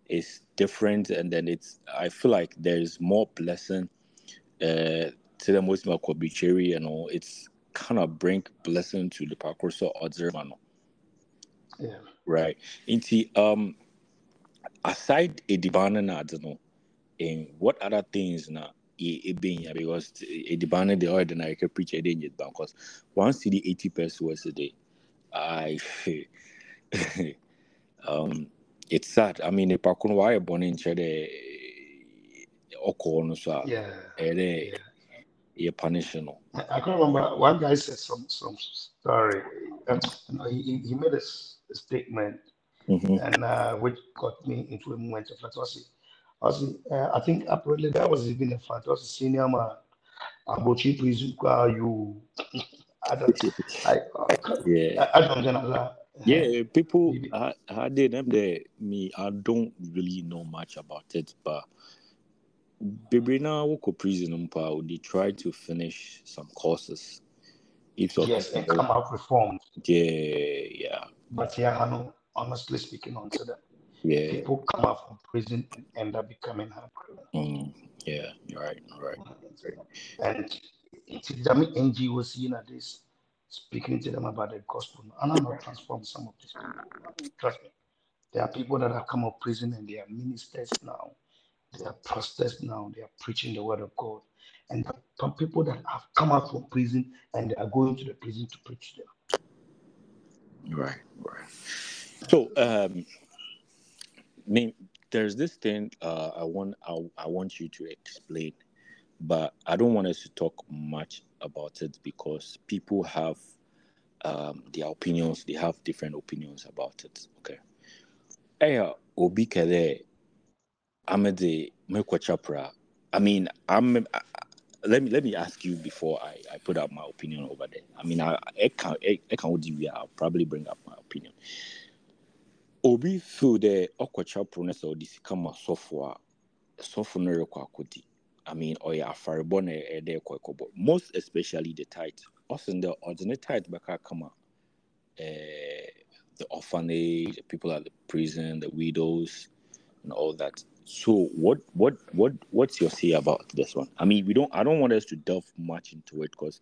is different and then it's i feel like there is more blessing uh to the most cherry you know. It's kind of bring blessing to the parkour so other man. Right into um aside a edibana na ade no in what other things na being here because edibana the ordinary preach a danger because one cedi 80 pesos a day I um it's sad. I mean, no wayɛ bɔne nkyɛ dɛ ɔkɔɔ no so
Yeah. yeah.
yɛ punish no.
I I can remember one guy said some some story. Um, he, he- made a, s- a statement
Mhm.
and uh, which got me into a moment of was, uh, I think apparently that was even a fantasy senior man. Abochi prison kwa you. I don't, I,
Yeah.
I, I don't know.
Yeah, people. I, I did them there. Me, I don't really know much about it, but now woko prison they try to finish some courses. If
Yes, and come out reformed.
yeah, yeah,
But yeah, I know, honestly speaking, onto that,
yeah,
people come out from prison and end up becoming hard criminals.
mm, yeah. You're right, you're right.
And it's the NGOs, you know, this speaking to them about the gospel. And I'm not transform some of these people. Trust me. There are people that have come out of prison and they are ministers now. They are pastors now. They are preaching the word of God. And there are some people that have come out from prison and they are going to the prison to preach them.
Right, right. So, um, me, there's this thing uh, I want I, I want you to explain, but I don't want us to talk much about it because people have um, their opinions. They have different opinions about it. Okay. Eya obi kele amede mekwa chapra. I mean, I'm. I, I- let me let me ask you before I, I put up my opinion over there. I mean, I I can I, can I'll probably bring up my opinion. Obi feel the okwacha prones or this kama software software no akɔdi. I mean, ɔyɛ afarebɔ na ɛde kɔ ɛkɔbɔ. Most especially the tithe. Also, the ordinary tithe bɛka kama eh, the orphanage, the people at the prison, the widows, and all that. So, what what what what's your say about this one? I mean, we don't. I don't want us to delve much into it because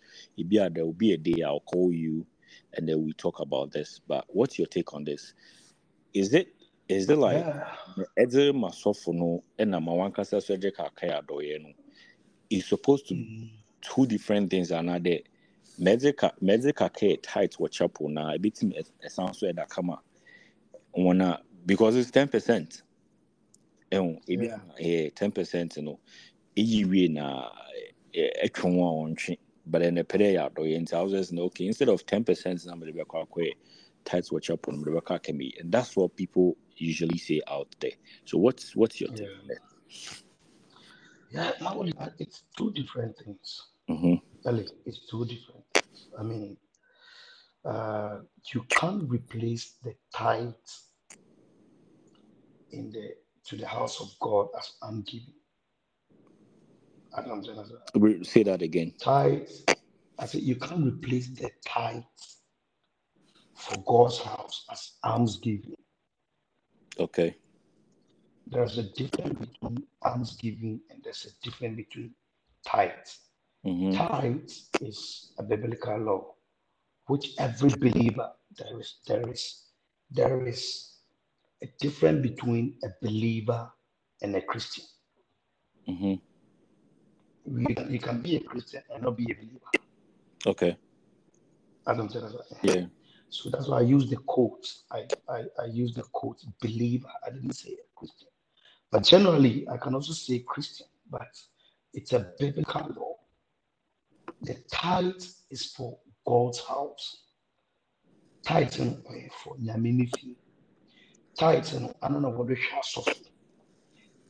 there will be a day I'll call you, and then we talk about this. But what's your take on this? Is it is it like
Yeah.
ɛdze ma sɔfo no ɛna ma wankasa so ɛgye kakra adɔyɛ no is supposed to be
Mm.
two different things another medze ka medze kakra yɛ tight wɔ chapel na ebitumi ɛs- ɛsan so ɛda kama wɔn a because it's ten percent ɛho ebi ɛyɛ ten percent no eyi wie na ɛtwe ho a wɔntwe but ɛnɛ pɛ dɛ yɛ adɔyɛ nti was just okay instead of ten percent na mede bɛkɔ akɔyɛ tight wɔ chapel no mede bɛkɔ akɛmɛ and that's what people usually say out there so what's what's your take
Yeah.
on that?
Yeah, Maoli, uh, it's two different things.
Mm-hmm.
Ellie, it's two different things. I mean, uh, you can't replace the tithes in the to the house of God as I'm giving. I don't understand.
Say that again.
Tithes, I said you can't replace the tithes for God's house as almsgiving.
Okay.
There's a difference between almsgiving and there's a difference between tithes.
Mm-hmm.
Tithes is a biblical law, which every believer there is there is there is a difference between a believer and a Christian.
Mm-hmm.
You can, you can be a Christian and not be a believer.
Okay.
I don't say that.
Yeah.
So that's why I use the quote. I, I, I use the quote believer. I didn't say Christian. But generally, I can also say Christian, but it's a biblical law. The tithe is for God's house. Ɔyɛ for nyame ne fie. Tithe no ano na wɔde hwɛ asɔfo.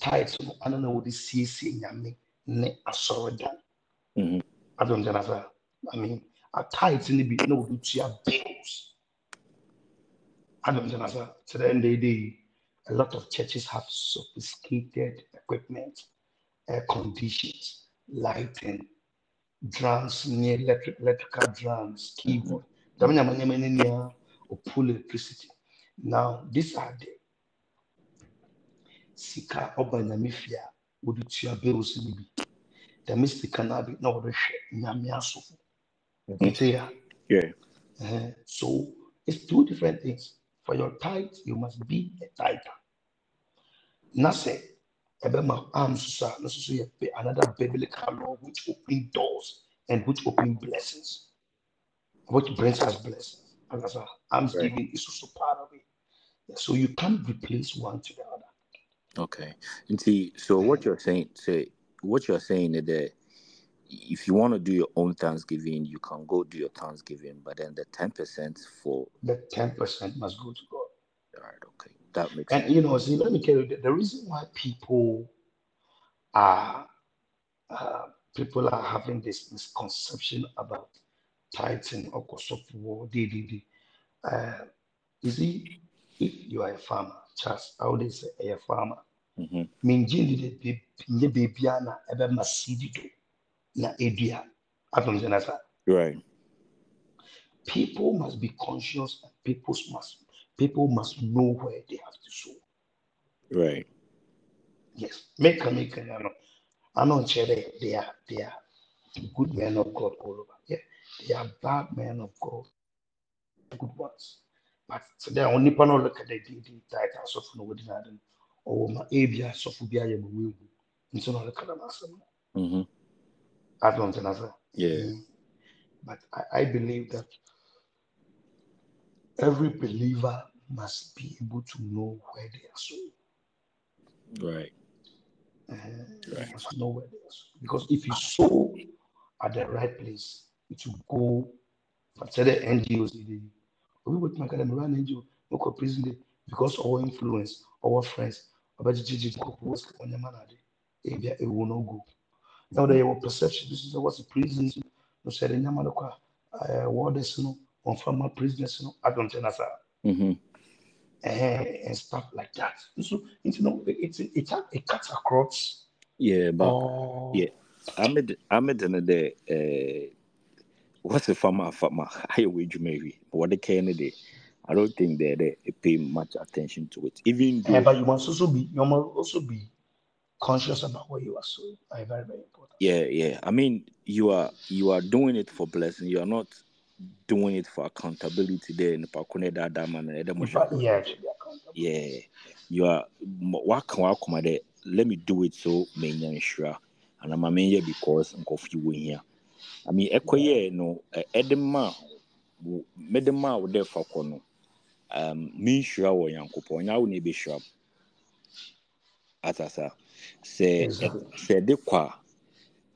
Tithe no ano na wɔde siesie nyame ne asɔredan.
Mhm.
Adom gyana sa. I mean, a tithe no bi na wɔde tua bills. Adom gyana sa. To the end day, a lot of churches have sophisticated equipment, air conditions, lighting, drums, near electric, electrical drums, keyboard. Dame nyama nyama ne nyinaa, or pull electricity. Now, these are the sika ɔba nyame fie a wɔde tua bills no bi. Dame sika no bi na wɔde hwɛ nyame asofo. Nti ya.
Yeah.
Uh-huh. So it's two different things. For your tithe, you must be a tither. Na sɛ ɛbɛma arms ah, so a, no so so yɛ bi- another biblical law which open doors and which open blessings, which brings us blessings. Understand? Alms
Right.
giving is also part of it. So you can't replace one to the other.
Okay. And see, so what you're saying, say, what you're saying is that if you want to do your own Thanksgiving, you can go do your Thanksgiving, but then the ten percent for
The 10% must go to God.
all right, okay, that makes
And
sense.
you know, see, let me tell you the, the reason why people are uh, people are having this misconception about tithing or cost of war, DDD. Uh, you see, you are a farmer, Charles, I would say a farmer.
Mm-hmm.
Minjin did the nye baby na ebe masidi do na edua. Atom senasa.
Right.
People must be conscious and people must people must know where they have to sow.
Right.
Yes, make a make a no. I know Chere, they are they are good men of God all over. Yeah, they are bad men of God, good ones. But today only panel look at the the the title so for no word in or my abia so for be I am will. And so no look at them as
Mm-hmm.
I don't know.
Yeah.
But I, I believe that every believer must be able to know where they are sowing.
Right.
Uh,
Right.
Must know where they are sowing. Because if you sow at the right place, it will go. But say the NGOs, we would make them run look at prison day, because our influence, our friends, about the GG post on your manade. man, it will not go. Now they have perception. This is what's the prisons. No said in Yamanaka, uh, warders, no, on former prisoners, no, I don't know,
Mm-hmm.
and stuff like that. So, it's, you know, it's, it's, it cuts across
Yeah, but
all.
yeah. Ahmed Ahmed and the uh what's a farmer farmer highway Jumeri? What the Kennedy. I don't think they they pay much attention to it. Even though
but you must also be you must also be conscious about what you are sowing. Very very important.
yeah, yeah. I mean you are you are doing it for blessing. You are not doing it for accountability there in the Pakune Dada man and
In fact, yeah, it should be accountable.
yeah you are waka wakoma dɛ let me do it so menya nhyira anama menyɛ because nkɔfo wɔ hia i mean ɛkɔyɛ no ɛde ma wo- mede ma wo dɛ fa kɔ no um, menhyira wɔ nyankopɔn ɔnyɛ wo na ɛbɛhyira m atasa sɛ ɛde kɔ a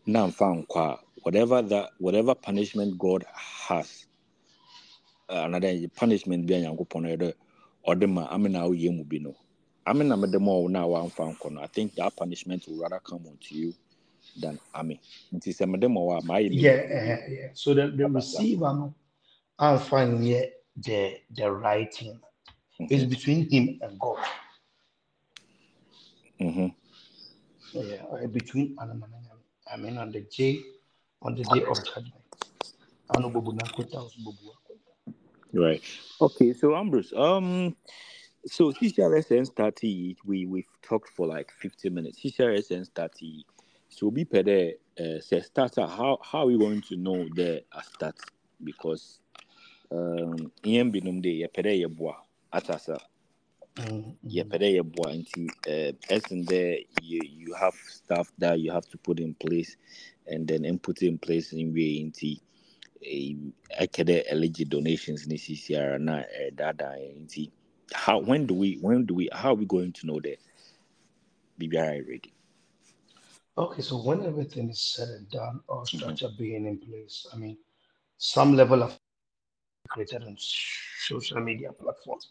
na mfa nkɔ a whatever that whatever punishment god has uh, another punishment bi a nyankopɔn no ɔde ma amena woyɛ mu bi no. Amena mede ma wo na wamfa nkɔ no. I think that punishment will rather come onto you. Than ame nti sɛ mede ma wo a maayɛ
Yeah, uh, yeah. So the, the receiver, no, I'm finding yet the the right thing. It's between him and God.
hmm
Yeah, uh, between I mean on the day on the day of judgment. I know Bobu na kweta, also
right. Okay so ambrose um so ccrsn started we we've talked for like 50 minutes. Ccrsn started so be per there uh, say starter how how are we going to know the start because um in binom de yɛpɛ dɛ yɛboa atasa. Yɛpɛ dɛ yɛboa nti uh, ɛsen dɛ you, you have stuff that you have to put in place and then input in place in way nti eh, ɛkɛ dɛ eligi donations ne na ɛdaadaa yɛn nti how when do we when do we how are we going to know that biribiara yɛ ready
Okay, so when everything is said and done, or structure being in place, I mean, some level of created on social media platforms.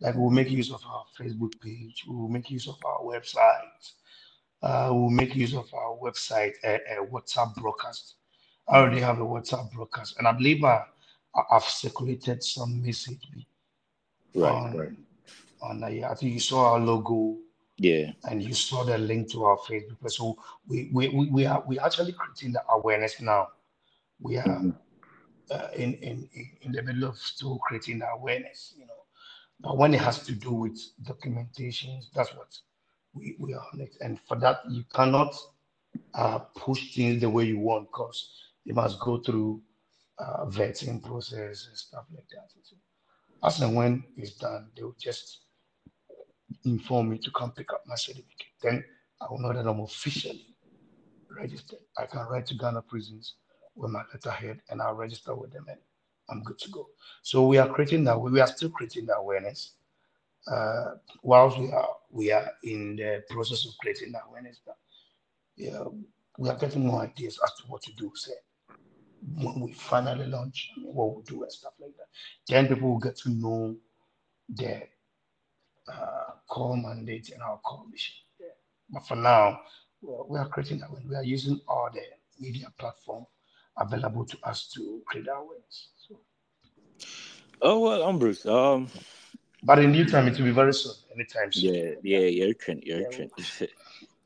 Like we'll make use of our Facebook page, we'll make use of our website, uh, we'll make use of our website, a, a WhatsApp broadcast. I already have a WhatsApp broadcast, and I believe I, I- I've circulated some message
right
on,
right
on uh, yeah, I think you saw our logo
yeah
and you saw the link to our Facebook. So we, we, we, we are we actually creating the awareness now. We are
Mhm.
uh, in, in in- the middle of still creating the awareness, you know. But when it has to do with documentations, that's what we, we are on it. And for that, you cannot uh, push things the way you want because they must go through uh, vetting process and stuff like that. So as and when it's done, they will just inform me to come pick up my certificate. Then I will know that I'm officially registered. I can write to Ghana prisons with my letterhead and I'll register with them and I'm good to go. So we are creating that. We are still creating the awareness. Uh, whilst we are we are in the process of creating the awareness, but yeah, we are getting more ideas as to what to do. Say when we finally launch, what we do and stuff like that. Then people will get to know the uh, core mandate and our core mission. Yeah. But for now, we are creating that. We are using all the media platform available to us to create awareness. So.
Oh well, I'm Bruce. Um,
but in due time, it will be very soon. Anytime soon.
Yeah, yeah, you're trend, you're trend,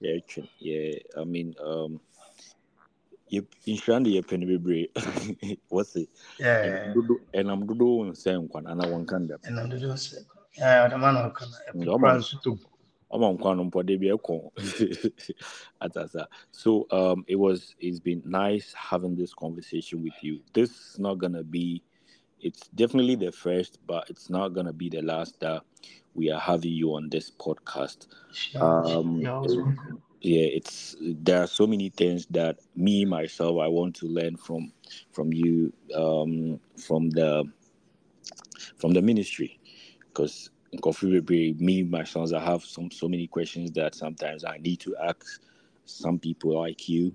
you're trend. Yeah, I mean, um, you insurance the penny bebree. What's it?
Yeah.
And I'm doing the same one, and I want kind
And I'm doing the same. Yeah, the man who can.
ama nkwa no mpɔde bi ɛkɔ. Atasa. So um it was it's been nice having this conversation with you. This is not gonna be it's definitely the first but it's not gonna be the last that we are having you on this podcast. Um yeah it's there are so many things that me myself i want to learn from from you um from the from the ministry because in Coffee Baby, me, my sons, I have some so many questions that sometimes I need to ask some people like you.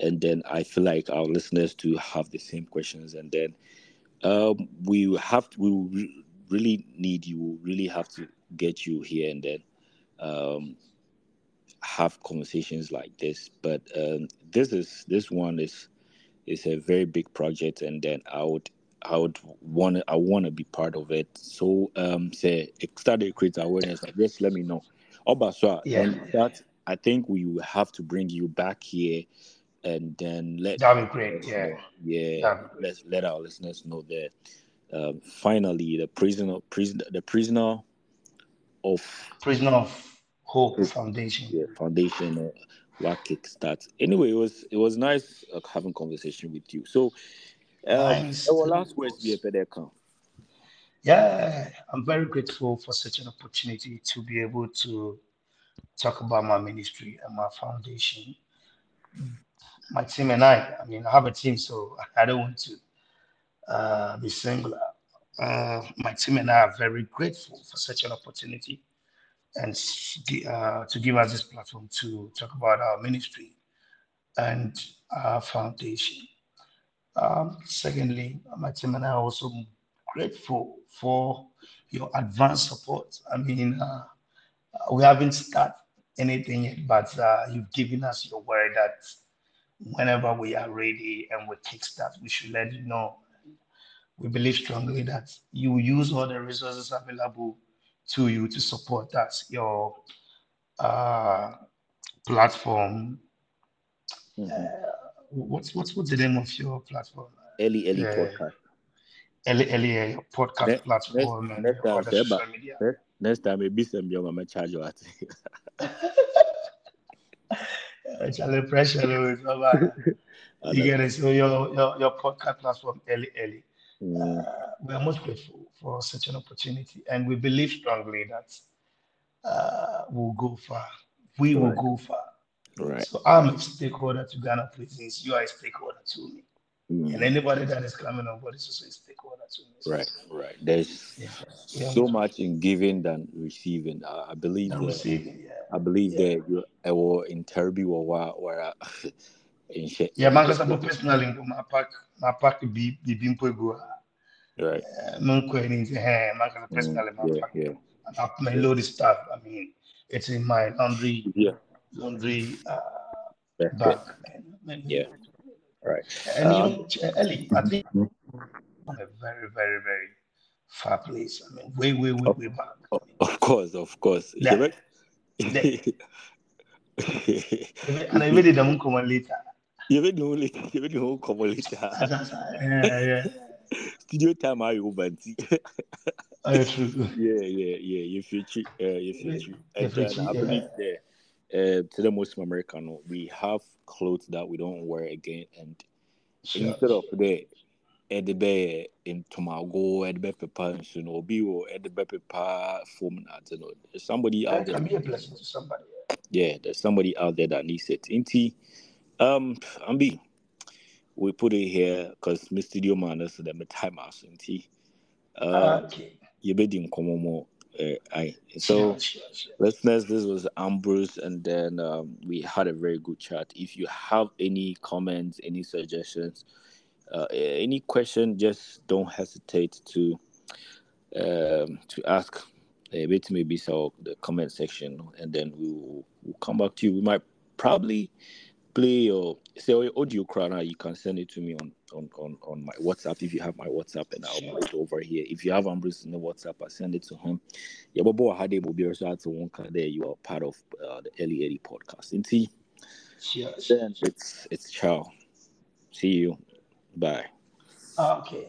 And then I feel like our listeners to have the same questions. And then um, we have to, we really need you, really have to get you here and then um, have conversations like this. But um, this is this one is is a very big project, and then I would I would want I want to be part of it. So um say start to create awareness. Just let me know. Obaswa, yeah. and that I think we will have to bring you back here and then let
that'd be great. Yeah.
Yeah. Let's let our listeners know that um, finally the prisoner prison the prisoner of
prisoner of hope foundation.
Yeah, foundation uh, what kickstart. Anyway, it was it was nice uh, having conversation with you. So um, our last words be a
Yeah, I'm very grateful for such an opportunity to be able to talk about my ministry and my foundation. My team and I, I mean, I have a team, so I don't want to uh, be singular. Uh, my team and I are very grateful for such an opportunity and uh, to give us this platform to talk about our ministry and our foundation. Um, secondly, my team and I are also grateful for your advanced support. I mean, uh, we haven't started anything yet, but uh, you've given us your word that whenever we are ready and we kickstart, we should let you know. We believe strongly that you use all the resources available to you to support us, your uh, platform. Mm-hmm. Uh, what's what's what's the name of your platform?
Eli Eli yeah. podcast.
Eli Eli podcast next, platform.
Next, next time, social media. Next, next time, maybe some young man charge you at.
Charlie pressure, you get it. So your your, your podcast platform, Eli Eli. Mm. Uh, we are most grateful for such an opportunity, and we believe strongly that uh, we'll go far. We will go far
Right.
So I'm a stakeholder to Ghana Prisons. You are a stakeholder to me. Mm. And anybody that is coming on board is also a stakeholder to me.
So right, right. There's yeah. so yeah. much in giving than receiving. Uh, I believe that.
Receiving, yeah. I
believe yeah. that I will in Terbi or what where
in shit. Yeah, man, because I'm personally my pack my pack be be being put go.
Right.
Man, going into hand, man, because personally my pack. Yeah. My load stuff. I mean, it's in my laundry.
Yeah
laundry uh, bag.
Yeah. Right.
And um, you know, Ellie, I think mm-hmm. a very, very, very far place. I mean, way, way, way, way back.
Of course, of course.
Yeah. and I made it a come later.
You made no later. You made no come later.
yeah, yeah.
Studio time are you over?
Oh.
Yeah, yeah, yeah. You cheap. Uh, you feel cheap. And uh, I believe yeah uh, to the Muslim American, we have clothes that we don't wear again, and sure. instead of the ɛde bɛ ntomago ɛde bɛ pepa nso no obi wɔ ɛde bɛ pepa fom na ade no there's somebody out there
can be a blessing to somebody
yeah there's somebody out there that needs it nti um ambi we put it here because Mr. studio man is the time as
Uh, okay.
You be in more. I so
sure, sure.
listeners, this was Ambrose, and then um, we had a very good chat. If you have any comments, any suggestions, uh, any question, just don't hesitate to um, to ask. Uh, bit maybe so the comment section, and then we will we'll come back to you. We might probably play your say audio crowd. You can send it to me on on, on on my WhatsApp if you have my WhatsApp, and I'll put it over here. If you have Ambrose in the WhatsApp, I send it to him. Yeah, but boy, Hade will be also to one there. You are part of uh, the Early Eddie podcast. And see,
sure.
then it's it's ciao. See you. Bye.
Okay.